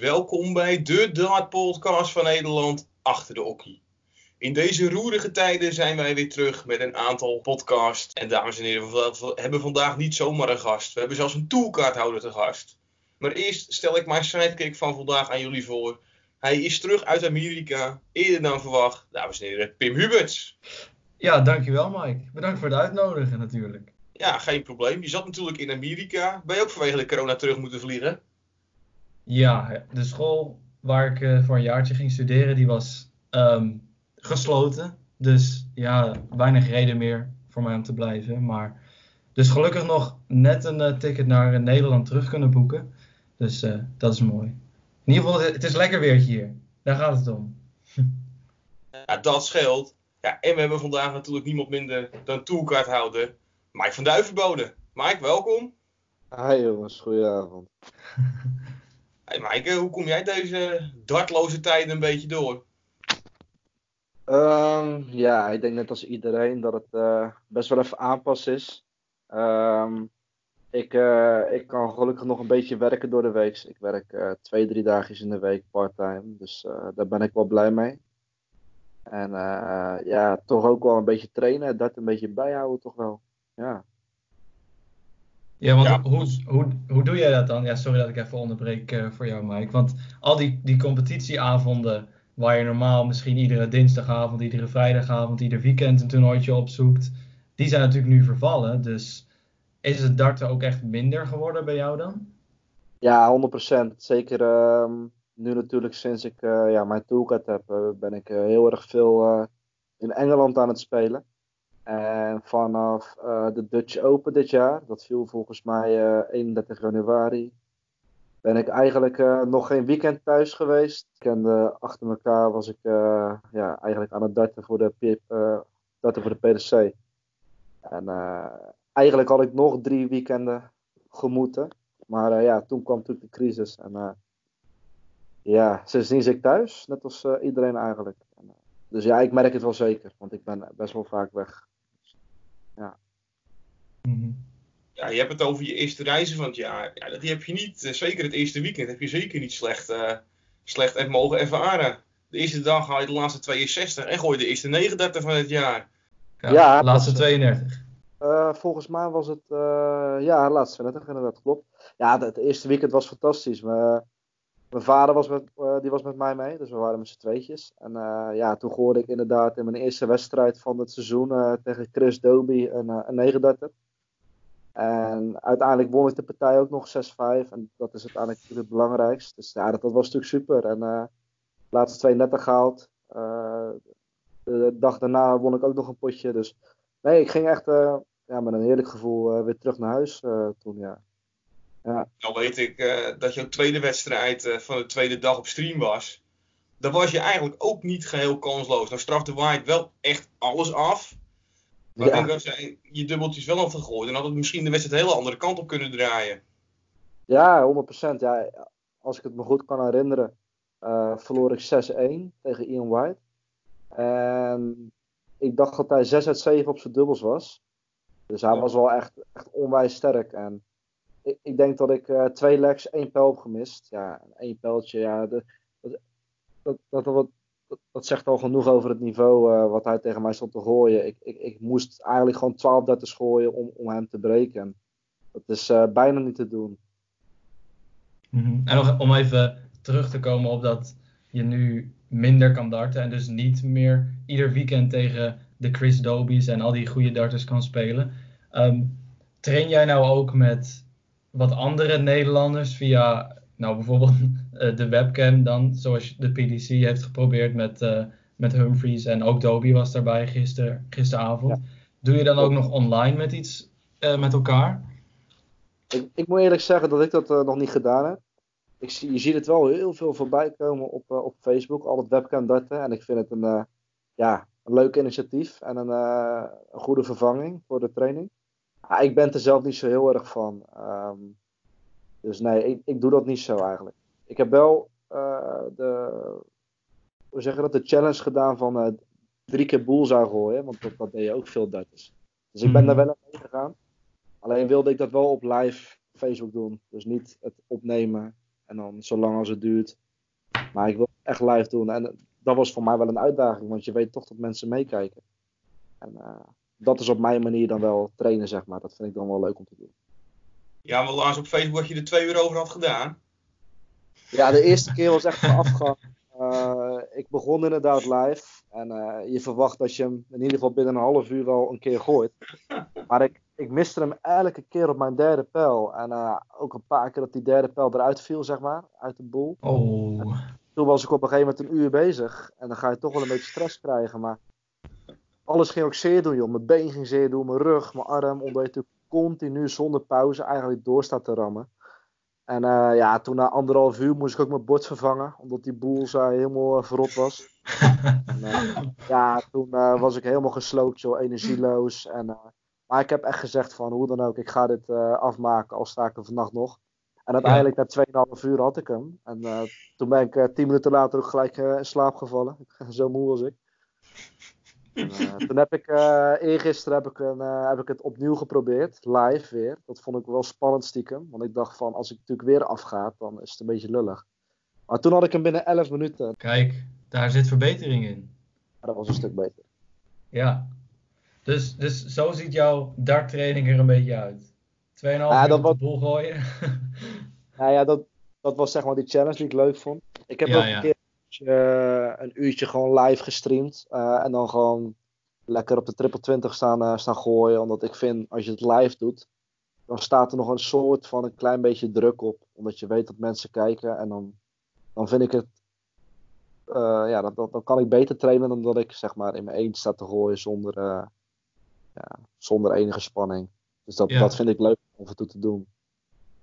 Welkom bij de Dart Podcast van Nederland achter de okkie. In deze roerige tijden zijn wij weer terug met een aantal podcasts. En dames en heren, we hebben vandaag niet zomaar een gast. We hebben zelfs een toolkaarthouder te gast. Maar eerst stel ik mijn sidekick van vandaag aan jullie voor. Hij is terug uit Amerika, eerder dan verwacht. Dames en heren, Pim Huberts. Ja, dankjewel Mike. Bedankt voor het uitnodigen natuurlijk. Ja, geen probleem. Je zat natuurlijk in Amerika. Ben je ook vanwege de corona terug moeten vliegen? Ja, de school waar ik uh, voor een jaartje ging studeren, die was um, gesloten. Dus ja, weinig reden meer voor mij om te blijven. Maar dus gelukkig nog net een uh, ticket naar uh, Nederland terug kunnen boeken. Dus dat is mooi. In ieder geval, het is lekker weertje hier. Daar gaat het om. Ja, dat scheelt. Ja, en we hebben vandaag natuurlijk niemand minder dan toolkaarthouder Mike van Duivenbode. Mike, welkom. Hi jongens, goedenavond. hey Mike, hoe kom jij deze dartloze tijden een beetje door? Um, ja, ik denk net als iedereen dat het uh, best wel even aanpassen is. Um, ik, uh, ik kan gelukkig nog een beetje werken door de week. Ik werk uh, twee, drie dagen in de week parttime. Dus daar ben ik wel blij mee. En ja, toch ook wel een beetje trainen, dat een beetje bijhouden toch wel ja. Ja, want Hoe, hoe, hoe doe jij dat dan? Ja, sorry dat ik even onderbreek uh, voor jou, Mike. Want al die, die competitieavonden, waar je normaal misschien iedere dinsdagavond, iedere vrijdagavond, ieder weekend een toernooitje opzoekt, die zijn natuurlijk nu vervallen. Dus is het darten ook echt minder geworden bij jou dan? Ja, 100%. Zeker uh, nu natuurlijk sinds ik uh, ja, mijn toolkit heb, eh, ben ik heel erg veel in Engeland aan het spelen. En vanaf uh, de Dutch Open dit jaar, dat viel volgens mij uh, eh, 31 januari, ben ik eigenlijk uh, nog geen weekend thuis geweest. En achter elkaar was ik ja, eigenlijk aan het darten voor de, voor de PDC. En eigenlijk had ik nog drie weekenden gemoeten. Maar ja, toen kwam natuurlijk de crisis. En ja, sindsdien zit ik thuis, net als iedereen eigenlijk. dus ja, ik merk het wel zeker, want ik ben best wel vaak weg. Ja. Mhm. Ja, je hebt het over je eerste reizen van het jaar. Ja, die heb je niet, eh, zeker het eerste weekend, heb je zeker niet slecht, uh, slecht even mogen ervaren. De eerste dag haal je de laatste 62 en gooi je de eerste 39 van het jaar. Ja, ja de laatste 32. Uh, volgens mij was het, uh, ja, laatste 32 inderdaad, klopt. Ja, het, eerste weekend was fantastisch. Maar mijn vader was met, uh, die was met mij mee, dus we waren met z'n tweetjes. En uh, ja, toen hoorde ik inderdaad in mijn eerste wedstrijd van het seizoen uh, tegen Chris Doby een, een 39. En uiteindelijk won ik de partij ook nog 6-5. En dat is uiteindelijk het belangrijkste. Dus ja, dat, dat was natuurlijk super. En de laatste 32 gehaald. de dag daarna won ik ook nog een potje. Dus nee, ik ging echt ja, met een heerlijk gevoel weer terug naar huis toen, ja. Ja. Nou weet ik uh, dat jouw tweede wedstrijd uh, van de tweede dag op stream was. Dan was je eigenlijk ook niet geheel kansloos. Nou strafte White wel echt alles af. Maar ja. ik denk dat je je dubbeltjes wel had gegooid. Dan had het misschien de wedstrijd een hele andere kant op kunnen draaien. Ja, 100%. Ja, als ik het me goed kan herinneren, uh, verloor ik 6-1 tegen Ian White. En ik dacht dat hij 6 uit 7 op zijn dubbels was. Dus hij ja. was wel echt, echt onwijs sterk. En ik, ik denk dat ik uh, twee legs, één pijl heb gemist. Ja, één pijltje, ja, de, dat, dat, dat, dat, dat, zegt al genoeg over het niveau uh, wat hij tegen mij stond te gooien. Ik, ik, ik moest eigenlijk gewoon 12 30 gooien om, om hem te breken. Dat is uh, bijna niet te doen. -hmm. En nog om even terug te komen op dat je nu minder kan darten en dus niet meer ieder weekend tegen de Chris Dobies en al die goede darters kan spelen. Um, train jij nou ook met wat andere Nederlanders via nou, bijvoorbeeld uh, de webcam dan, zoals de PDC heeft geprobeerd met, uh, met Humphries en ook Dobie was daarbij gister, gisteravond. Ja. Doe je dan ook nog online met iets uh, met elkaar? Ik, ik, moet eerlijk zeggen dat ik dat nog niet gedaan heb. Ik zie, je ziet het wel heel veel voorbij komen op, op Facebook, al het webcam darten. En ik vind het een, ja, een leuk initiatief en een, een goede vervanging voor de training. Ja, ik ben er zelf niet zo heel erg van. Um, dus nee, ik, ik, doe dat niet zo eigenlijk. Ik heb wel uh, de, hoe zeggen dat, de challenge gedaan van uh, drie keer boel zou gooien. Want dat, dat deed je ook veel darters. Dus ik ben daar wel aan gegaan. Alleen wilde ik dat wel op live Facebook doen. Dus niet het opnemen en dan zolang als het duurt. Maar ik wil het echt live doen. En dat was voor mij wel een uitdaging, want je weet toch dat mensen meekijken. En eh, dat is op mijn manier dan wel trainen, zeg maar. Dat vind ik dan wel leuk om te doen. Ja, want laatst op Facebook had je er twee uur over had gedaan. Ja, de eerste keer was echt een afgang. Uh, ik begon inderdaad live. En uh, je verwacht dat je hem in ieder geval binnen een half uur wel een keer gooit. Maar ik, ik miste hem elke keer op mijn derde pijl. En uh, ook een paar keer dat die derde pijl eruit viel, zeg maar, uit de boel. Oh. En toen was ik op een gegeven moment een uur bezig. En dan ga je toch wel een beetje stress krijgen. Maar alles ging ook zeer doen, joh. Mijn been ging zeer doen, mijn rug, mijn arm. Omdat je natuurlijk continu zonder pauze eigenlijk door staat te rammen. En uh, ja, toen na anderhalf uur moest ik ook mijn bord vervangen, omdat die boel zo helemaal uh, verrot was. en, uh, ja, toen was ik helemaal gesloopt, joh, energieloos. En, maar ik heb echt gezegd van, hoe dan ook, ik ga dit afmaken, al sta ik er vannacht nog. En uiteindelijk na 2,5 uur had ik hem. En toen ben ik 10 minuten later ook gelijk in slaap gevallen. zo moe was ik. En, uh, toen heb ik uh, eergisteren heb ik, een, uh, heb ik het opnieuw geprobeerd, live weer. Dat vond ik wel spannend stiekem, want ik dacht van als ik natuurlijk weer afga, dan is het een beetje lullig. Maar toen had ik hem binnen 11 minuten. Kijk, daar zit verbetering in. Ja, dat was een stuk beter. Ja, dus, dus zo ziet jouw darttraining er een beetje uit. 2,5 ja, uur op de boel gooien. nou ja, dat, dat was zeg maar die challenge die ik leuk vond. Ik heb ja, ook een keer uh, een uurtje gewoon live gestreamd. Uh, en dan gewoon lekker op de triple 20 staan, uh, staan gooien. Omdat ik vind, als je het live doet, dan staat er nog een soort van een klein beetje druk op. Omdat je weet dat mensen kijken. En dan, dan vind ik het. ja, dan, dan, kan ik beter trainen dan dat ik zeg maar in mijn eentje sta te gooien zonder, ja, zonder enige spanning. Dus dat, ja. dat vind ik leuk om af toe te doen.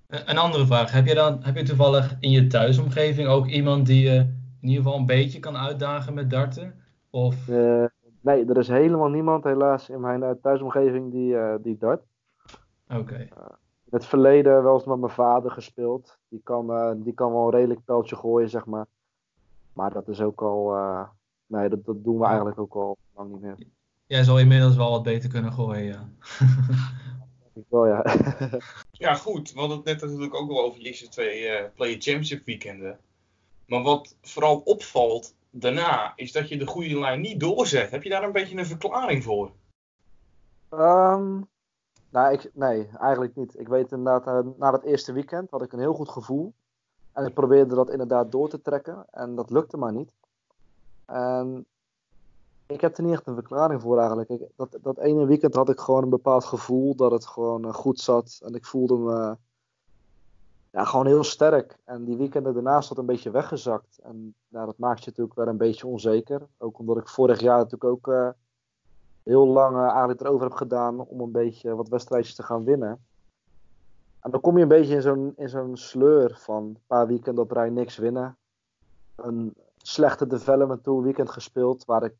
Een andere vraag. Heb je dan heb je toevallig in je thuisomgeving ook iemand die je in ieder geval een beetje kan uitdagen met darten? Of... Uh, nee, er is helemaal niemand helaas in mijn uh, thuisomgeving die, uh, die dart. Oké. Okay. in het verleden wel eens met mijn vader gespeeld. Die kan, die kan wel een redelijk pijltje gooien, zeg maar. Maar dat is ook al... nee, dat, dat doen we eigenlijk ook al lang niet meer. Jij zal inmiddels wel wat beter kunnen gooien, ja. ik wel, ja. ja, goed. We hadden het net natuurlijk ook wel over je eerste twee uh, Play Championship weekenden. Maar wat vooral opvalt daarna, is dat je de goede lijn niet doorzet. Heb je daar een beetje een verklaring voor? Um, nou, ik, nee, eigenlijk niet. Ik weet inderdaad, uh, na het eerste weekend had ik een heel goed gevoel. En ik probeerde dat inderdaad door te trekken. En dat lukte maar niet. En ik heb er niet echt een verklaring voor eigenlijk. Dat, dat ene weekend had ik gewoon een bepaald gevoel dat het gewoon uh, goed zat. En ik voelde me ja, gewoon heel sterk. En die weekenden daarnaast wat een beetje weggezakt. En nou, dat maakt je natuurlijk wel een beetje onzeker. Ook omdat ik vorig jaar natuurlijk ook uh, heel lang uh, erover heb gedaan om een beetje wat wedstrijdjes te gaan winnen. En dan kom je een beetje in zo'n, in zo'n sleur van een paar weekenden op rij niks winnen. Een slechte development tour weekend gespeeld waar ik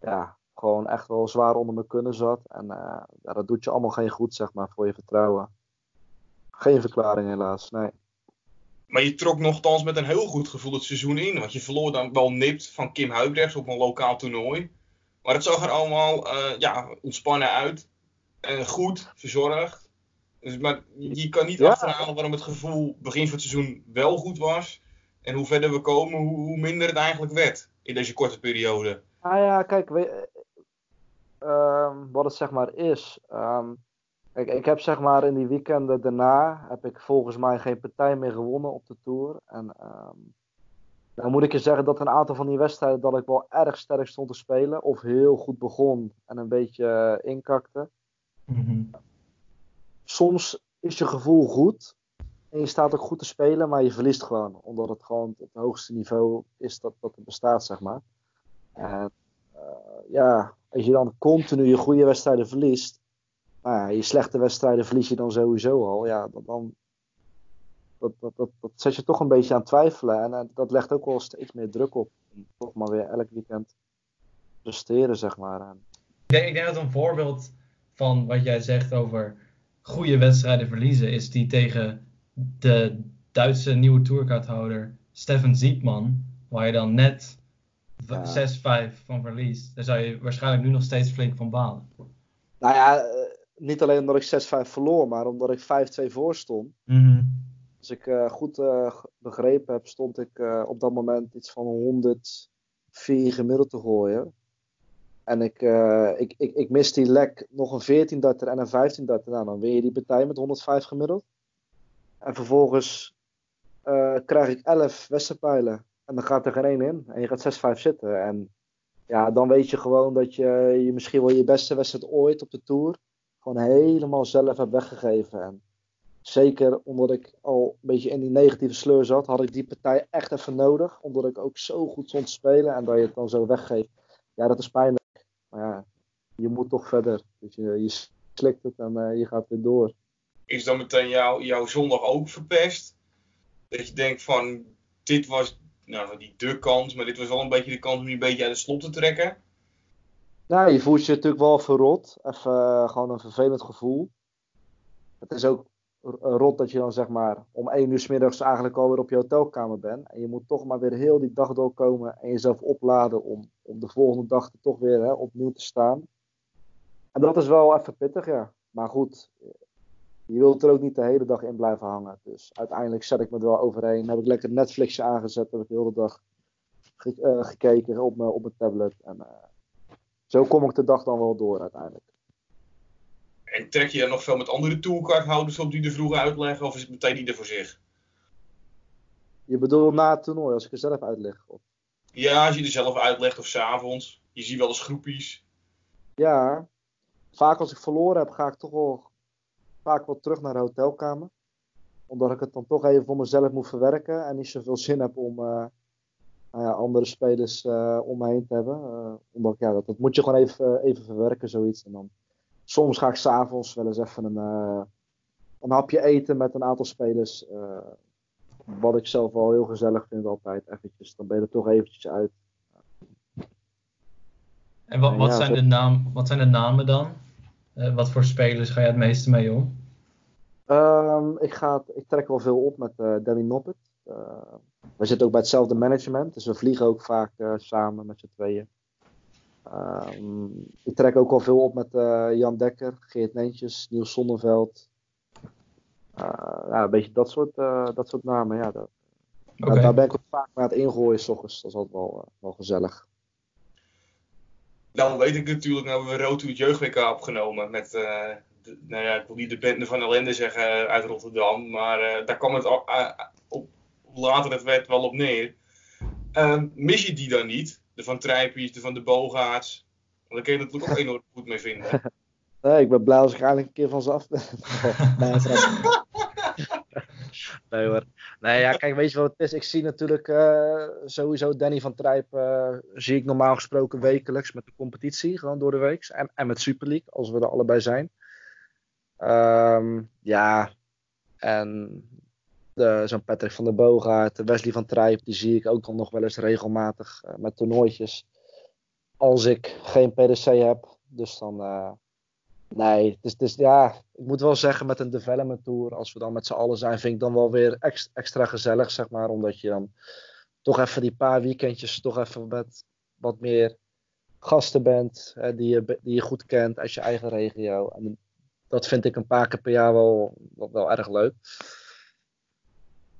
ja, gewoon echt wel zwaar onder mijn kunnen zat. En uh, ja, dat doet je allemaal geen goed, zeg maar, voor je vertrouwen. Geen verklaring helaas, nee. Maar je trok nogthans met een heel goed gevoel het seizoen in. Want je verloor dan wel nipt van Kim Huibrechts op een lokaal toernooi. Maar het zag er allemaal uh, ja, ontspannen uit. En goed, verzorgd. Dus, maar je kan niet ja. achterhalen waarom het gevoel begin van het seizoen wel goed was. En hoe verder we komen, hoe, hoe minder het eigenlijk werd in deze korte periode. Ah ja, kijk, we, uh, wat het zeg maar is. Um, Kijk, ik heb zeg maar in die weekenden daarna, heb ik volgens mij geen partij meer gewonnen op de Tour. En um, dan moet ik je zeggen dat een aantal van die wedstrijden dat ik wel erg sterk stond te spelen. Of heel goed begon en een beetje uh, inkakte. Mm-hmm. Soms is je gevoel goed. En je staat ook goed te spelen, maar je verliest gewoon. Omdat het gewoon het hoogste niveau is dat, dat er bestaat, zeg maar. En uh, ja, als je dan continu je goede wedstrijden verliest nou ja, je slechte wedstrijden verlies je dan sowieso al. Ja, dan, dat, dat, dat, dat zet je toch een beetje aan twijfelen. En uh, dat legt ook wel steeds meer druk op. Om toch maar weer elk weekend presteren, zeg maar. En... Ik, denk, ik denk dat een voorbeeld van wat jij zegt over goede wedstrijden verliezen, is die tegen de Duitse nieuwe tourkaarthouder Steffen Zietman, waar je dan net ja. 6-5 van verliest. Daar zou je waarschijnlijk nu nog steeds flink van balen. Nou ja, niet alleen omdat ik 6-5 verloor, maar omdat ik 5-2 voor stond. Mm -hmm. Als ik uh, goed uh, begrepen heb, stond ik uh, op dat moment iets van 104 gemiddeld te gooien. En ik, ik, ik, ik mis die lek nog een 14 darter en een 15 darter. Nou, dan win je die partij met 105 gemiddeld. En vervolgens krijg ik 11 westerpijlen. En dan gaat er geen één in. En je gaat 6-5 zitten. En ja, dan weet je gewoon dat je, je misschien wel je beste wedstrijd ooit op de Tour gewoon helemaal zelf hebt weggegeven. En zeker omdat ik al een beetje in die negatieve sleur zat, had ik die partij echt even nodig. Omdat ik ook zo goed stond te spelen en dat je het dan zo weggeeft. Ja, dat is pijnlijk. Maar ja, je moet toch verder. Dus je, je slikt het en uh, je gaat weer door. Is dan meteen jou, jouw zondag ook verpest? Dat je denkt van, dit was nou, die de kans, maar dit was wel een beetje de kans om je een beetje uit het slot te trekken. Nou, je voelt je natuurlijk wel verrot. Even uh, gewoon een vervelend gevoel. Het is ook rot dat je dan zeg maar om 1 uur s middags eigenlijk alweer op je hotelkamer bent. En je moet toch maar weer heel die dag doorkomen en jezelf opladen om, om de volgende dag toch weer hè, opnieuw te staan. En dat is wel even pittig, ja. Maar goed, je wilt er ook niet de hele dag in blijven hangen. Dus uiteindelijk zet ik me er wel overheen. Heb ik lekker Netflixje aangezet. Heb ik de hele dag gekeken op mijn, op mijn tablet. En zo kom ik de dag dan wel door uiteindelijk. En trek je er nog veel met andere toolcardhouders op die er vroeg uitleggen? Of is het meteen ieder voor zich? Je bedoelt na het toernooi, als ik er zelf uitleg? Of... Ja, als je er zelf uitlegt of s'avonds. Je ziet wel eens groepjes. Ja, vaak als ik verloren heb, ga ik toch wel vaak wel terug naar de hotelkamer. Omdat ik het dan toch even voor mezelf moet verwerken. En niet zoveel zin heb om uh, ja, andere spelers uh, om me heen te hebben. Uh, omdat ja, dat, dat, moet je gewoon even, even verwerken, zoiets. En dan, soms ga ik s'avonds wel eens even een, een hapje eten met een aantal spelers. wat ik zelf wel heel gezellig vind altijd. Eventjes. Dan ben je er toch eventjes uit. En wat, wat, ja, zijn, de naam, wat zijn de namen dan? Uh, wat voor spelers ga je het meeste mee om? Um, ik, ga, ik trek wel veel op met uh, Danny Noppet. Uh, we zitten ook bij hetzelfde management, dus we vliegen ook vaak samen met z'n tweeën. Um, ik trek ook wel veel op met Jan Dekker, Geert Neentjes, Niels Zonneveld. ja, een beetje dat soort, dat soort namen. Ja, dat, okay. Daar ben ik ook vaak aan het ingooien s ochtends. Dat is altijd wel, wel gezellig. Nou weet ik natuurlijk, nou hebben we het jeugd-WK opgenomen met, uh, de, nou ja, ik wil niet de bende van ellende zeggen uit Rotterdam, maar uh, daar kwam het op, later het werd wel op neer. Ehm, mis je die dan niet? De Van Trijpies, de Van de Bogaerts? Want daar kun je natuurlijk ook enorm goed mee vinden. Nee, ik ben blij als ik eigenlijk een keer van ze af ben. nee, nee hoor. Nee, ja, kijk, weet je wat het is? Ik zie natuurlijk uh, sowieso Danny van Trijp, uh, zie ik normaal gesproken wekelijks met de competitie, gewoon door de week. En, en met Super League, als we er allebei zijn. Um, ja, en zo'n Patrick van der Boogaard, Wesley van Trijp, die zie ik ook nog wel eens regelmatig uh, met toernooitjes. Als ik geen PDC heb. Dus dan, Nee, dus, dus ja, ik moet wel zeggen met een development tour, als we dan met z'n allen zijn, vind ik dan wel weer extra, gezellig, zeg maar. Omdat je dan toch even die paar weekendjes toch even met wat meer gasten bent, hè, die, je, die je goed kent uit je eigen regio. En dat vind ik een paar keer per jaar wel, wel erg leuk.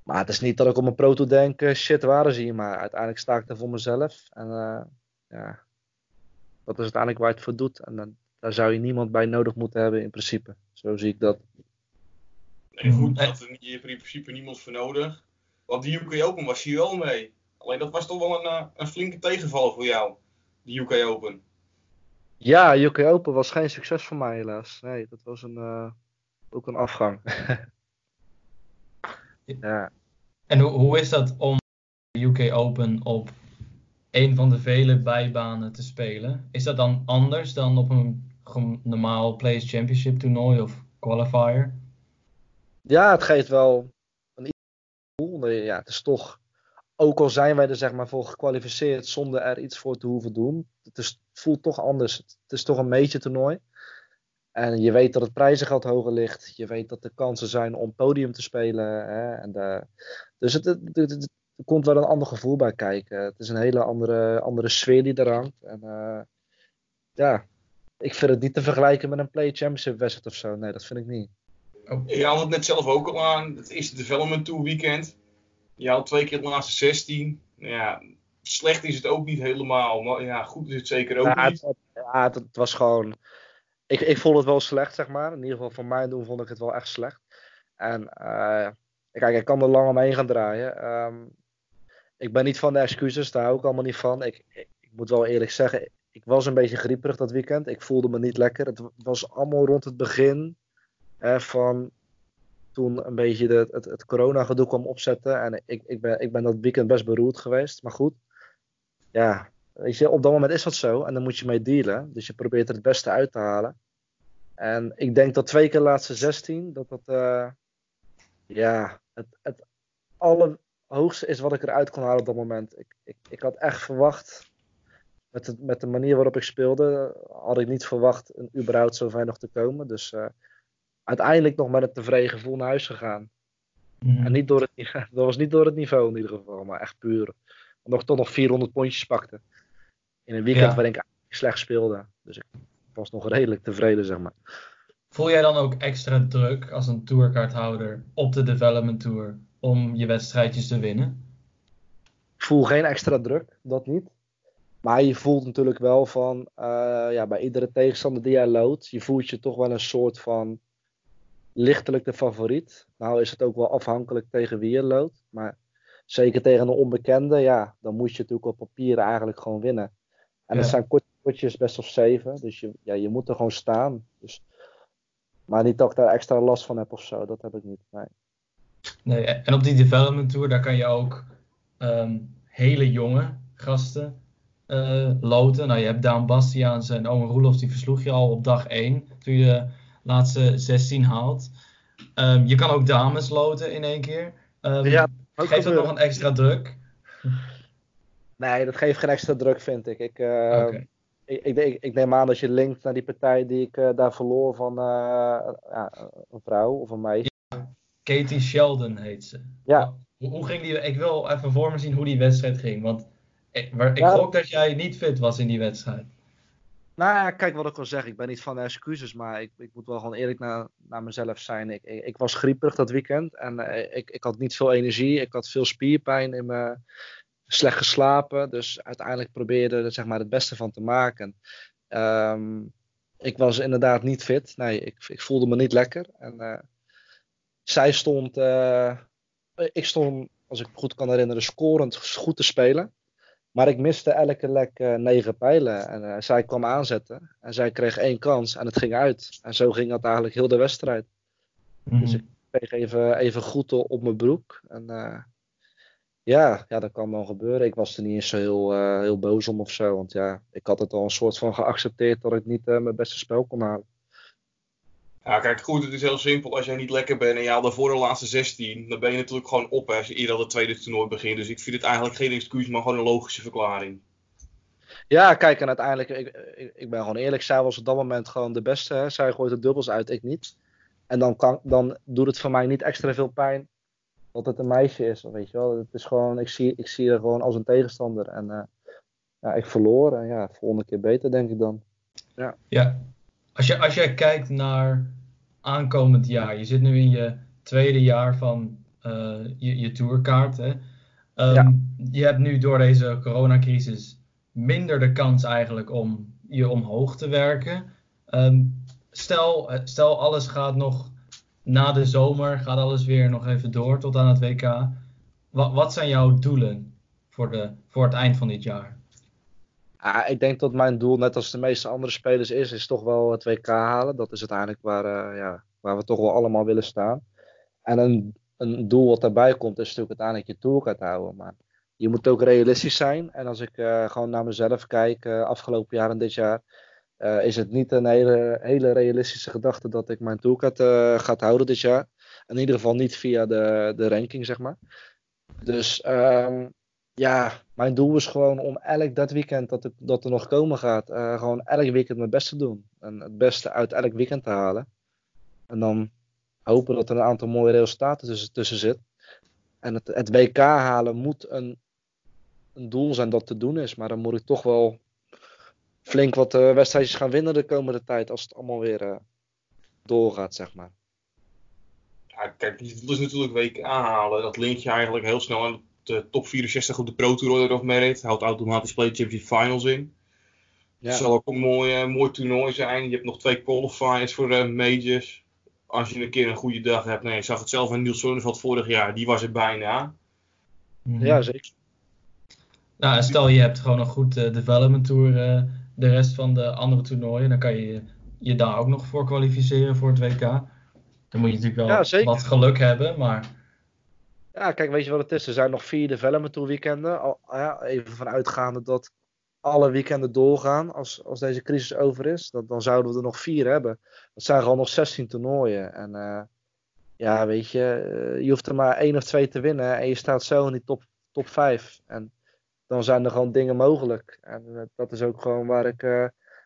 Maar het is niet dat ik op mijn proto denk, shit, waar is hij? Maar uiteindelijk sta ik er voor mezelf. En uh, ja, dat is uiteindelijk waar je het voor doet. En dan daar zou je niemand bij nodig moeten hebben in principe. Zo zie ik dat. Nee, goed, dat er in principe niemand voor nodig. Want die UK Open was hier wel mee. Alleen dat was toch wel een, eh, een flinke tegenvaller voor jou, die UK Open. Ja, UK Open was geen succes voor mij helaas. Nee, dat was een, uh, ook een afgang. ja. En hoe, is dat om de UK Open op een van de vele bijbanen te spelen? Is dat dan anders dan op een normaal Players Championship toernooi of qualifier? Ja, het geeft wel een gevoel. Ja, het is toch, ook al zijn wij er zeg maar voor gekwalificeerd zonder er iets voor te hoeven doen, het, is, voelt toch anders. Het is toch een beetje toernooi. En je weet dat het prijzengeld hoger ligt. Je weet dat er kansen zijn om podium te spelen. Hè? En de, dus het, het, er komt wel een ander gevoel bij kijken. Het is een hele andere, andere sfeer die er hangt. En uh, ja, ik vind het niet te vergelijken met een Play Championship wedstrijd of zo. Nee, dat vind ik niet. Oh. Je had het net zelf ook al aan. Het is het Development Tour weekend. Je had twee keer de laatste 16. Ja, slecht is het ook niet helemaal. Maar ja, goed is het zeker ook ja, niet. Het, ja, het, was gewoon... Ik, ik vond het wel slecht, zeg maar. In ieder geval voor mij doen vond ik het wel echt slecht. En uh, kijk, ik kan er lang omheen gaan draaien. Um, ik ben niet van de excuses, daar hou ik allemaal niet van. Ik, ik, moet wel eerlijk zeggen, ik was een beetje grieperig dat weekend. Ik voelde me niet lekker. Het was allemaal rond het begin van toen een beetje de, het, het corona-gedoe kwam opzetten. En ik, ik, ben, ik ben dat weekend best beroerd geweest. Maar goed, ja, weet je, op dat moment is dat zo. En dan moet je mee dealen. Dus je probeert er het beste uit te halen. En ik denk dat twee keer laatste 16, dat dat, uh, ja, het, het allerhoogste is wat ik eruit kon halen op dat moment. Ik, ik, ik had echt verwacht, met de, met de manier waarop ik speelde, had ik niet verwacht een überhaupt zo ver nog te komen. Dus uh, uiteindelijk nog met een tevreden gevoel naar huis gegaan. Mm. En niet door het, dat was niet door het niveau in ieder geval, maar echt puur. Omdat ik toch nog 400 pondjes pakte. In een weekend ja. waarin ik slecht speelde. Dus ik was nog redelijk tevreden, zeg maar. Voel jij dan ook extra druk als een tourkaarthouder op de Development Tour om je wedstrijdjes te winnen? Ik voel geen extra druk, dat niet. Maar je voelt natuurlijk wel van, uh, ja, bij iedere tegenstander die jij loodt, je voelt je toch wel een soort van lichtelijk de favoriet. Nou is het ook wel afhankelijk tegen wie je loopt. Maar zeker tegen een onbekende, ja, dan moet je natuurlijk op papier eigenlijk gewoon winnen. En ja. het zijn kortjes best of zeven, dus je, ja, je moet er gewoon staan. Dus, maar niet dat ik daar extra last van heb of zo, dat heb ik niet. Nee. nee en op die development tour, daar kan je ook um, hele jonge gasten uh, loten. Nou, je hebt Daan Bastiaans en Owen Roelofs, die versloeg je al op dag 1, toen je de laatste 16 haalt. Um, je kan ook dames loten in één keer. Um, ja, geeft dat nog een extra druk? Nee, dat geeft geen extra druk, vind ik. Ik, uh, okay. Ik, ik, ik, ik, neem aan dat je linkt naar die partij die ik uh, daar verloor van uh, ja, een vrouw of een meisje. Ja, Katie Sheldon heet ze. Ja. Hoe, hoe, ging die? Ik wil even voor me zien hoe die wedstrijd ging. Want ik, ik ja. gok dat jij niet fit was in die wedstrijd. Nou ja, kijk wat ik al zeg. Ik ben niet van de excuses, maar ik, ik moet wel gewoon eerlijk naar, naar mezelf zijn. Ik, ik, ik was grieperig dat weekend en uh, ik, ik had niet veel energie. Ik had veel spierpijn in me, slecht geslapen. Dus uiteindelijk probeerde er zeg maar, het beste van te maken. Um, ik was inderdaad niet fit. Nee, ik, ik voelde me niet lekker. En uh, zij stond, uh, ik stond, als ik me goed kan herinneren, scorend goed te spelen. Maar ik miste elke lek uh, negen pijlen. En zij kwam aanzetten. En zij kreeg één kans. En het ging uit. En zo ging dat eigenlijk heel de wedstrijd. Dus ik kreeg even, even goed op mijn broek. En ja, ja, dat kan wel gebeuren. Ik was er niet eens zo heel, heel boos om of zo. Want ja, ik had het al een soort van geaccepteerd dat ik niet mijn beste spel kon halen. Ja, kijk, goed, het is heel simpel. Als jij niet lekker bent en je haalt daarvoor de laatste 16, dan ben je natuurlijk gewoon op als je eerder het tweede toernooi begint. Dus ik vind het eigenlijk geen excuus, maar gewoon een logische verklaring. Ja, kijk, en uiteindelijk, ik, ik, ik ben gewoon eerlijk, zij was op dat moment gewoon de beste. Hè? Zij gooit de dubbels uit, ik niet. En dan, kan, dan doet het voor mij niet extra veel pijn dat het een meisje is. Weet je wel? Het is gewoon, ik zie, ik zie haar gewoon als een tegenstander. En uh, ja, ik verloor. En ja, volgende keer beter, denk ik dan. Ja. ja. Als, je, als jij kijkt naar aankomend jaar. Je zit nu in je tweede jaar van uh, je, je tourkaart. Hè? Um, ja. Je hebt nu door deze coronacrisis minder de kans eigenlijk om je omhoog te werken. Um, stel, stel alles gaat nog na de zomer, gaat alles weer nog even door tot aan het WK. Wat, wat zijn jouw doelen voor, de, voor het eind van dit jaar? Ah, ik denk dat mijn doel, net als de meeste andere spelers, is, is toch wel het WK halen. Dat is uiteindelijk waar, uh, ja, waar we toch wel allemaal willen staan. En een, een doel wat daarbij komt, is natuurlijk uiteindelijk je tour houden. Maar je moet ook realistisch zijn. En als ik uh, gewoon naar mezelf kijk, uh, afgelopen jaar en dit jaar, is het niet een hele, hele realistische gedachte dat ik mijn tourkaart ga houden dit jaar. In ieder geval niet via de, de ranking, zeg maar. Dus um, ja, mijn doel is gewoon om elk dat weekend dat, dat er nog komen gaat, uh, gewoon elk weekend mijn best te doen. En het beste uit elk weekend te halen. En dan hopen dat er een aantal mooie resultaten tussen, tussen zit. En het, het WK halen moet een, een doel zijn dat te doen is. Maar dan moet ik toch wel flink wat uh, wedstrijdjes gaan winnen de komende tijd. Als het allemaal weer uh, doorgaat, zeg maar. Ja, kijk, die wil dus natuurlijk WK halen. Dat link je eigenlijk heel snel aan de top 64 op de Pro Tour Order of Merit. Houdt automatisch Play Championship Finals in. Ja. Het zal ook een mooi, uh, mooi toernooi zijn. Je hebt nog twee qualifiers voor uh, majors. Als je een keer een goede dag hebt. Nee, je zag het zelf aan Niels Zonneveld vorig jaar. Die was er bijna. Mhm. Ja, zeker. Nou, stel je hebt gewoon een goed uh, development tour de rest van de andere toernooien. Dan kan je je daar ook nog voor kwalificeren voor het WK. Dan moet je natuurlijk wel wat geluk hebben, maar... Ja, kijk, weet je wat het is? Er zijn nog vier development tour weekenden. Al, ja, even vanuitgaande dat alle weekenden doorgaan als, als deze crisis over is. Dan, dan zouden we er nog vier hebben. Dat zijn gewoon nog 16 toernooien. En uh, ja, weet je, uh, je hoeft er maar één of twee te winnen en je staat zo in die top, top 5. En dan zijn er gewoon dingen mogelijk. En uh, dat is ook gewoon waar ik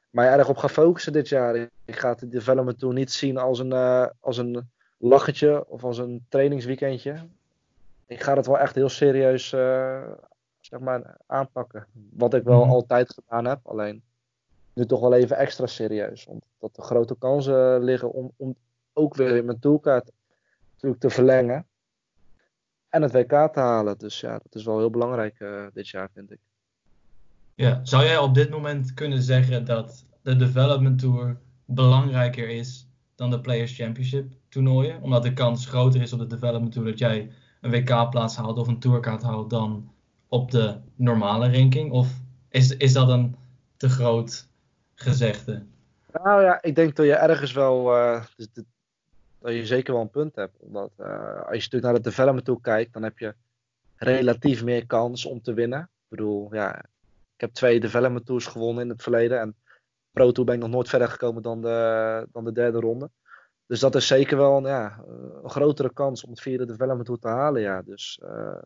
mij erg op ga focussen dit jaar. Ik ga de development tour niet zien als een, als een lachetje of als een trainingsweekendje. Ik ga het wel echt heel serieus zeg maar, aanpakken. Wat ik wel mhm. altijd gedaan heb, alleen nu toch wel even extra serieus. Omdat er grote kansen liggen om, om ook weer mijn toolkaart natuurlijk te verlengen. En het WK te halen. Dus ja, dat is wel heel belangrijk uh, dit jaar, vind ik. Ja, zou jij op dit moment kunnen zeggen dat de Development Tour belangrijker is dan de Players Championship toernooien? Omdat de kans groter is op de Development Tour dat jij een WK-plaats haalt of een tourkaart haalt dan op de normale ranking? Of is, is dat een te groot gezegde? Nou ja, ik denk dat je ergens wel. Uh, dat je zeker wel een punt hebt. Omdat uh, als je natuurlijk naar de development toe kijkt, dan heb je relatief meer kans om te winnen. Ik bedoel, ja, ik heb twee development tours gewonnen in het verleden. En Pro Tour ben ik nog nooit verder gekomen dan de, dan de derde ronde. Dus dat is zeker wel een, ja, een grotere kans om het vierde development tour te halen. Ja. Dus uh,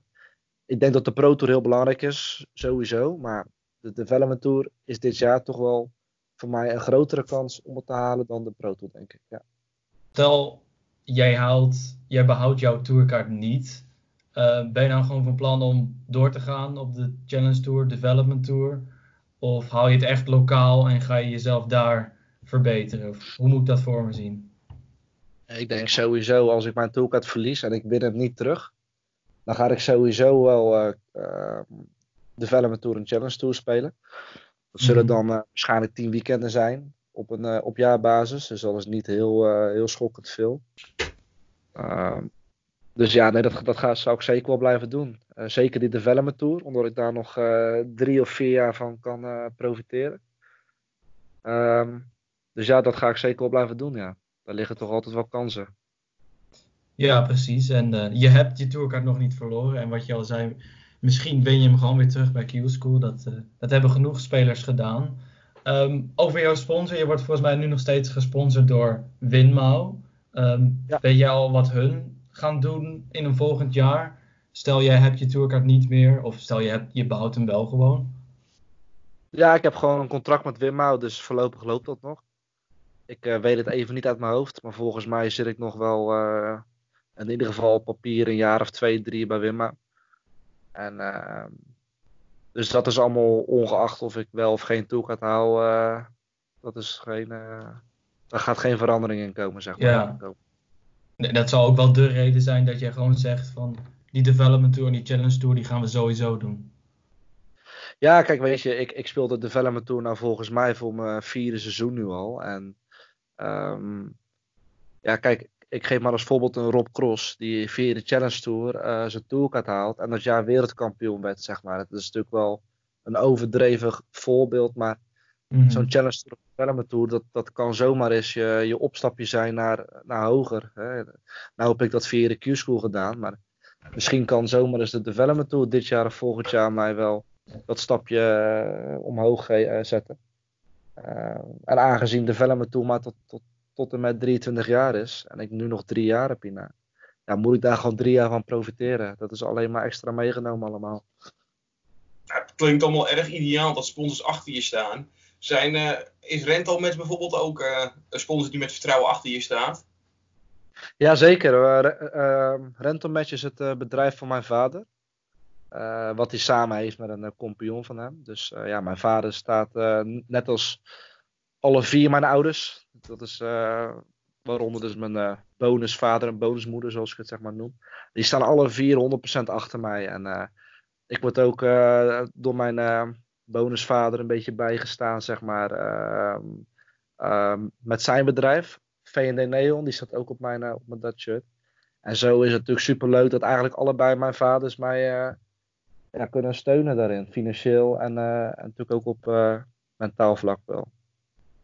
ik denk dat de Pro Tour heel belangrijk is, sowieso. Maar de Development Tour is dit jaar toch wel voor mij een grotere kans om het te halen dan de Pro Tour, denk ik. Ja. Jij, haalt, jij behoudt jouw tourkaart niet. Uh, ben je dan gewoon van plan om door te gaan op de Challenge Tour, Development Tour? Of hou je het echt lokaal en ga je jezelf daar verbeteren? Of hoe moet ik dat voor me zien? Ik denk sowieso als ik mijn tourkaart verlies en ik win het niet terug, dan ga ik sowieso wel uh, Development Tour en Challenge Tour spelen. Dat zullen mhm. dan uh, waarschijnlijk tien weekenden zijn op, een, uh, op jaarbasis. Dus dat is niet heel, heel schokkend veel. Ehm, dus ja, nee, dat, dat ga, zou ik zeker wel blijven doen. zeker die Development Tour, omdat ik daar nog drie of vier jaar van kan profiteren. Um, dus ja, dat ga ik zeker wel blijven doen, ja. Daar liggen toch altijd wel kansen. Ja, precies. En je hebt je tourkaart nog niet verloren. En wat je al zei, misschien win je hem gewoon weer terug bij Q-School. Dat, dat hebben genoeg spelers gedaan. Um, over jouw sponsor, je wordt volgens mij nu nog steeds gesponsord door Winmau. Um, ja. Weet jij al wat hun gaan doen in een volgend jaar? Stel jij hebt je tourkaart niet meer, of stel je, hebt, je behoudt hem wel gewoon? Ja, ik heb gewoon een contract met Winmau, dus voorlopig loopt dat nog. Ik uh, weet het even niet uit mijn hoofd, maar volgens mij zit ik nog wel in ieder geval op papier een jaar of twee, drie bij Wimma. En, uh, dus dat is allemaal ongeacht of ik wel of geen toekat hou. Uh, dat is geen, uh, daar gaat geen verandering in komen, zeg maar. Ja. Nee, dat zal ook wel de reden zijn dat jij gewoon zegt van die development tour en die challenge tour, die gaan we sowieso doen. Ja, kijk, weet je, ik, ik speel de development tour nou volgens mij voor mijn vierde seizoen nu al. En um, ja, kijk, ik geef maar als voorbeeld een Rob Cross, die via de Challenge Tour uh, zijn tourkaart haalt en dat jaar wereldkampioen werd, zeg maar. Het is natuurlijk wel een overdreven voorbeeld, maar mhm. zo'n Challenge Tour Development Tour, dat, dat kan zomaar eens je, je opstapje zijn naar, naar hoger. Hè. Nou heb ik dat via de Q-School gedaan, maar misschien kan zomaar eens de Development Tour dit jaar of volgend jaar mij wel dat stapje uh, omhoog uh, zetten. en aangezien Development Tour maar tot, tot tot en met 23 jaar is en ik nu nog drie jaar heb hierna, ja, moet ik daar gewoon drie jaar van profiteren. Dat is alleen maar extra meegenomen allemaal. het klinkt allemaal erg ideaal dat sponsors achter je staan. Zijn, uh, is Rentalmatch bijvoorbeeld ook uh, een sponsor die met vertrouwen achter je staat? Jazeker. Uh, Rentalmatch is het bedrijf van mijn vader. wat hij samen heeft met een compagnon van hem. Dus ja, mijn vader staat net als alle vier mijn ouders dat is uh, waaronder dus mijn bonusvader en bonusmoeder, zoals ik het zeg maar noem. Die staan alle vier 100% achter mij. En ik word ook door mijn bonusvader een beetje bijgestaan, zeg maar, ehm, ehm, met zijn bedrijf. V&D Neon, die staat ook op mijn, op mijn dat shirt. En zo is het natuurlijk super leuk dat eigenlijk allebei mijn vaders mij ja, kunnen steunen daarin. Financieel en natuurlijk ook op mentaal vlak wel.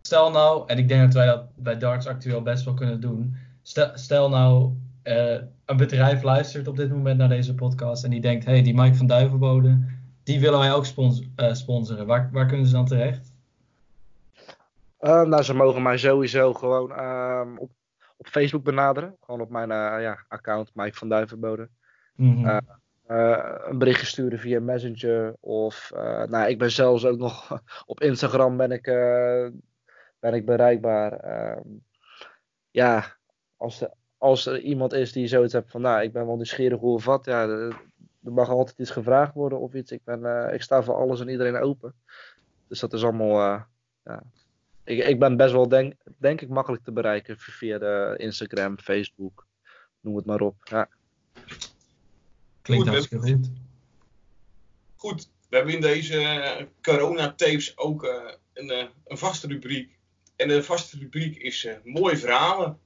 Stel nou, en ik denk dat wij dat bij darts actueel best wel kunnen doen. Stel, stel nou, uh, een bedrijf luistert op dit moment naar deze podcast en die denkt, hey, die Mike van Duivenbode, die willen wij ook spons uh, sponsoren. Waar, waar kunnen ze dan terecht? Uh, nou, ze mogen mij sowieso gewoon ehm, op, op Facebook benaderen. Gewoon op mijn ja, account, Mike van Duivenbode. Mm -hmm. een berichtje sturen via Messenger. Of nou, ik ben zelfs ook nog op Instagram ben ik ben ik bereikbaar. Ehm, ja, als er, als er iemand is die zoiets hebt van, nou, ik ben wel nieuwsgierig hoe of wat, ja, er, mag altijd iets gevraagd worden of iets. Ik, ben, uh, ik sta voor alles en iedereen open. Dus dat is allemaal, uh, ja. Ik, ik ben best wel, denk, denk ik, makkelijk te bereiken via de Instagram, Facebook, noem het maar op. Ja. Klinkt hartstikke goed. Goed, we hebben in deze corona-tapes ook uh, een, een vaste rubriek en de vaste rubriek is uh, mooie verhalen.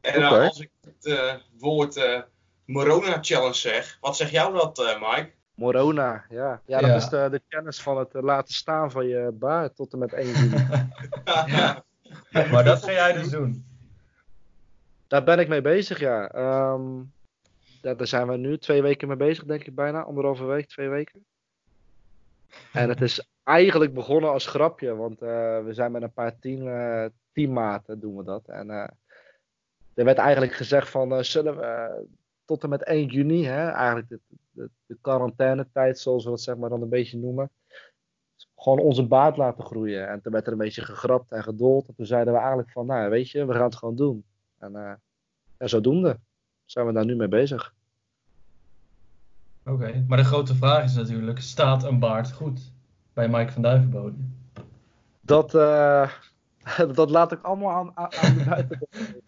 En uh, als ik het uh, woord Morona Challenge zeg, wat zeg jou dat, Mike? Morona, ja. Ja, dat ja. is de, de, kennis van het laten staan van je baard tot en met 1 juni. ja. Maar dat ga jij dus doen? Daar ben ik mee bezig, ja. Um, ja. Daar zijn we nu twee weken mee bezig, denk ik bijna. Anderhalve week, twee weken. En het is eigenlijk begonnen als grapje, want uh, we zijn met een paar team, uh, teammaten doen we dat. En uh, er werd eigenlijk gezegd van, zullen we tot en met 1 juni, hè, eigenlijk de, de, de quarantainetijd, zoals we dat zeg maar dan een beetje noemen, gewoon onze baard laten groeien. En toen werd er een beetje gegrapt en gedold. En toen zeiden we eigenlijk van, nou weet je, we gaan het gewoon doen. En ja, zodoende zijn we daar nu mee bezig. Oké, maar de grote vraag is natuurlijk, staat een baard goed? Bij Mike van Duivenbode? Dat, uh, dat laat ik allemaal aan, aan de buiten.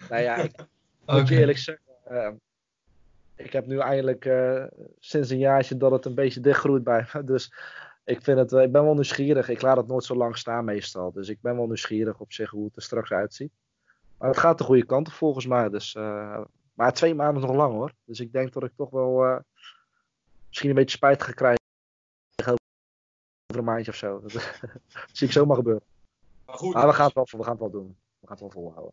nou ja, ik okay. moet je eerlijk zeggen. Uh, ik heb nu eindelijk uh, sinds een jaartje dat het een beetje dichtgroeit bij me. Dus ik, vind het, ik ben wel nieuwsgierig. Ik laat het nooit zo lang staan meestal. Dus ik ben wel nieuwsgierig op zich hoe het er straks uitziet. Maar het gaat de goede kant op volgens mij. Dus, maar twee maanden is nog lang hoor. Dus ik denk dat ik toch wel misschien een beetje spijt ga krijgen een maandje of zo. Dat zie ik zomaar gebeuren. Maar goed. we, gaan het wel, we gaan het wel doen. We gaan het wel volhouden.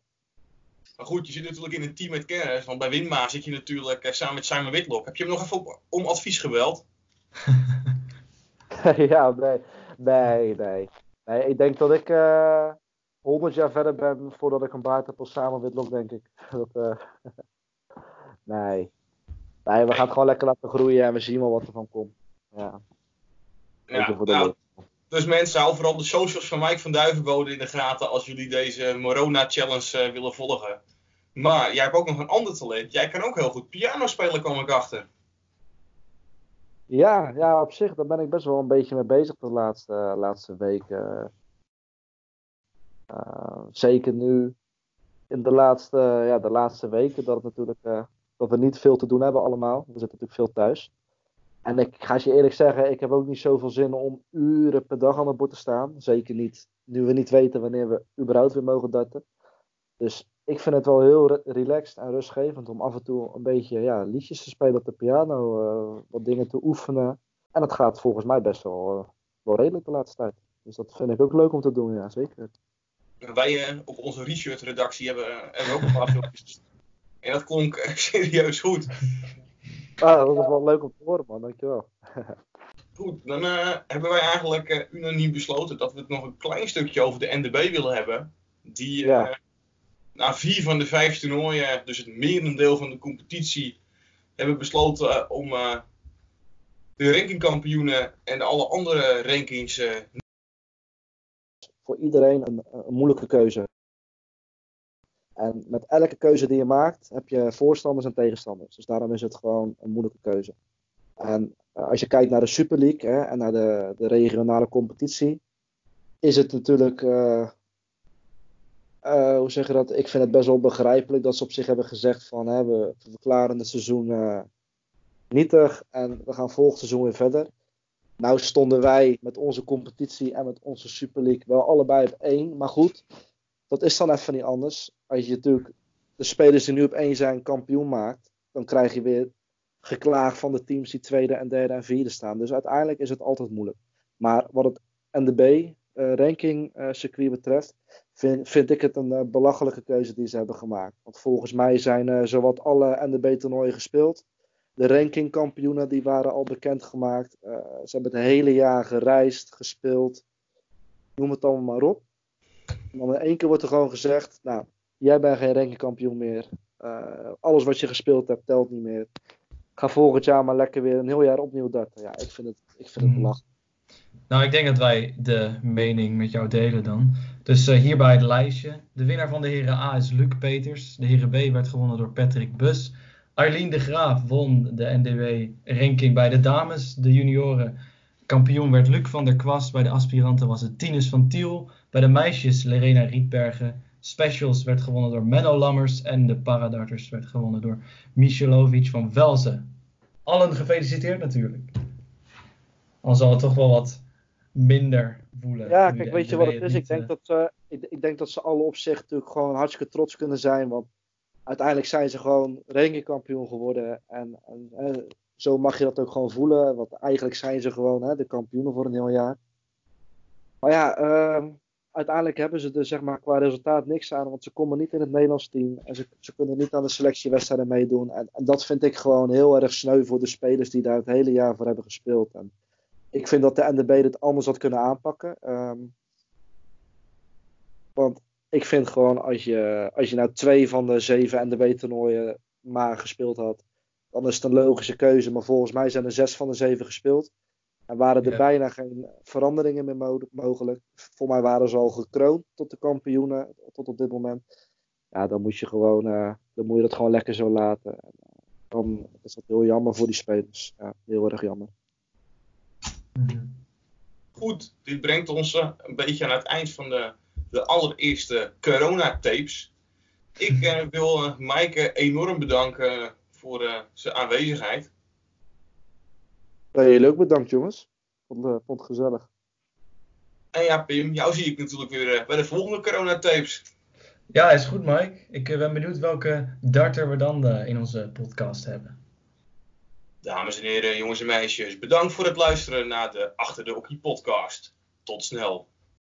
Maar goed, je zit natuurlijk in een team met kennis. Want bij Winma zit je natuurlijk eh, samen met Simon Whitlock. Heb je hem nog even om advies gebeld? ja, nee. Nee, nee. nee. Ik denk dat ik uh, eh, 100 jaar verder ben voordat ik een baard heb als Simon Whitlock, denk ik. Dat, uh, nee. Nee, we gaan het gewoon lekker laten groeien en we zien wel wat er van komt. Ja. Ja, nou, dus mensen, hou vooral de socials van Mike van Duivenbode in de gaten als jullie deze Morona Challenge uh, willen volgen. Maar jij hebt ook nog een ander talent. Jij kan ook heel goed piano spelen, kom ik achter. Ja, ja, op zich, daar ben ik best wel een beetje mee bezig de laatste, laatste weken. Uh, zeker nu in de laatste, ja, de laatste weken dat, het natuurlijk, dat we niet veel te doen hebben allemaal. We zitten natuurlijk veel thuis. En ik ga je eerlijk zeggen, ik heb ook niet zoveel zin om uren per dag aan het bord te staan. Zeker niet nu we niet weten wanneer we überhaupt weer mogen darten. Dus ik vind het wel heel relaxed en rustgevend om af en toe een beetje ja, liedjes te spelen op de piano, uh, wat dingen te oefenen. En dat gaat volgens mij best wel, uh, wel redelijk de laatste tijd. Dus dat vind ik ook leuk om te doen, ja, zeker. Wij uh, op onze research-redactie hebben, hebben ook een paar filmpjes. En dat klonk serieus goed. Ah, dat is wel leuk om te horen, man. Dankjewel. Goed, dan uh, hebben wij eigenlijk uh, unaniem besloten dat we het nog een klein stukje over de NDB willen hebben. Die uh, na vier van de vijf toernooien, dus het merendeel van de competitie, hebben besloten om de rankingkampioenen en alle andere rankings. Voor iedereen een, een moeilijke keuze. En met elke keuze die je maakt, heb je voorstanders en tegenstanders. Dus daarom is het gewoon een moeilijke keuze. En eh, als je kijkt naar de Super League hè, en naar de, de regionale competitie, is het natuurlijk uh, uh, hoe zeg je dat? Ik vind het best wel begrijpelijk dat ze op zich hebben gezegd van hè, we verklaren het seizoen nietig en we gaan volgend seizoen weer verder. Nou stonden wij met onze competitie en met onze Super League wel allebei op één. Maar goed, dat is dan even niet anders. Als je natuurlijk de spelers die nu op één zijn kampioen maakt, dan krijg je weer geklaag van de teams die tweede en derde en vierde staan. Dus uiteindelijk is het altijd moeilijk. Maar wat het NDB uh, ranking uh, circuit betreft, vind, ik het een uh, belachelijke keuze die ze hebben gemaakt. Want volgens mij zijn zowat alle NDB toernooien gespeeld. De rankingkampioenen die waren al bekendgemaakt. ze hebben het hele jaar gereisd, gespeeld. Noem het allemaal maar op. En dan in één keer wordt er gewoon gezegd, nou, jij bent geen rankingkampioen meer. alles wat je gespeeld hebt telt niet meer ga volgend jaar maar lekker weer een heel jaar opnieuw darten. Ja, ik vind het, ik vind het mhm. belachelijk. Nou, ik denk dat wij de mening met jou delen dan. Dus uh, hierbij het lijstje. De winnaar van de heren A is Luc Peters. De heren B werd gewonnen door Patrick Bus. Arlene de Graaf won de NDW-ranking bij de dames. De junioren kampioen werd Luc van der Kwast. Bij de aspiranten was het Tinus van Tiel. Bij de meisjes Lerena Rietbergen. Specials werd gewonnen door Menno Lammers. En de paradarters werd gewonnen door Michelovic van Velzen. Allen gefeliciteerd natuurlijk. Dan zal het toch wel wat minder voelen. Ja, kijk, weet je wat het is? Ik denk, eh, dat ze, ik, ik, denk dat ze alle op zich natuurlijk gewoon hartstikke trots kunnen zijn. Want uiteindelijk zijn ze gewoon rankingkampioen geworden. En, en, zo mag je dat ook gewoon voelen. Want eigenlijk zijn ze gewoon hè, de kampioenen voor een heel jaar. Maar ja, uh, uiteindelijk hebben ze er zeg maar, qua resultaat niks aan. Want ze komen niet in het Nederlands team. En ze, ze kunnen niet aan de selectiewedstrijden meedoen. En, dat vind ik gewoon heel erg sneu voor de spelers die daar het hele jaar voor hebben gespeeld. En ik vind dat de NDB dit anders had kunnen aanpakken. Um, want ik vind gewoon als je, als je nou twee van de zeven NDB-toernooien maar gespeeld had, dan is het een logische keuze. Maar volgens mij zijn er zes van de zeven gespeeld. En waren er bijna geen veranderingen meer mogelijk. Voor mij waren ze al gekroond tot de kampioenen, tot op dit moment. Ja, dan moet je gewoon, uh, dan moet je dat gewoon lekker zo laten. En, uh, dan is dat heel jammer voor die spelers. Ja, heel erg jammer. Goed, dit brengt ons uh, een beetje aan het eind van de, de allereerste corona-tapes. Ik wil Maaike enorm bedanken voor zijn aanwezigheid. Ja, jullie ook bedankt, jongens. Vond, uh, vond het gezellig. En ja, Pim, jou zie ik natuurlijk weer uh, bij de volgende coronatapes. Ja, is goed, Mike. Ik uh, ben benieuwd welke darter we dan in onze podcast hebben. Dames en heren, jongens en meisjes, bedankt voor het luisteren naar de Achter de Hockey podcast. Tot snel.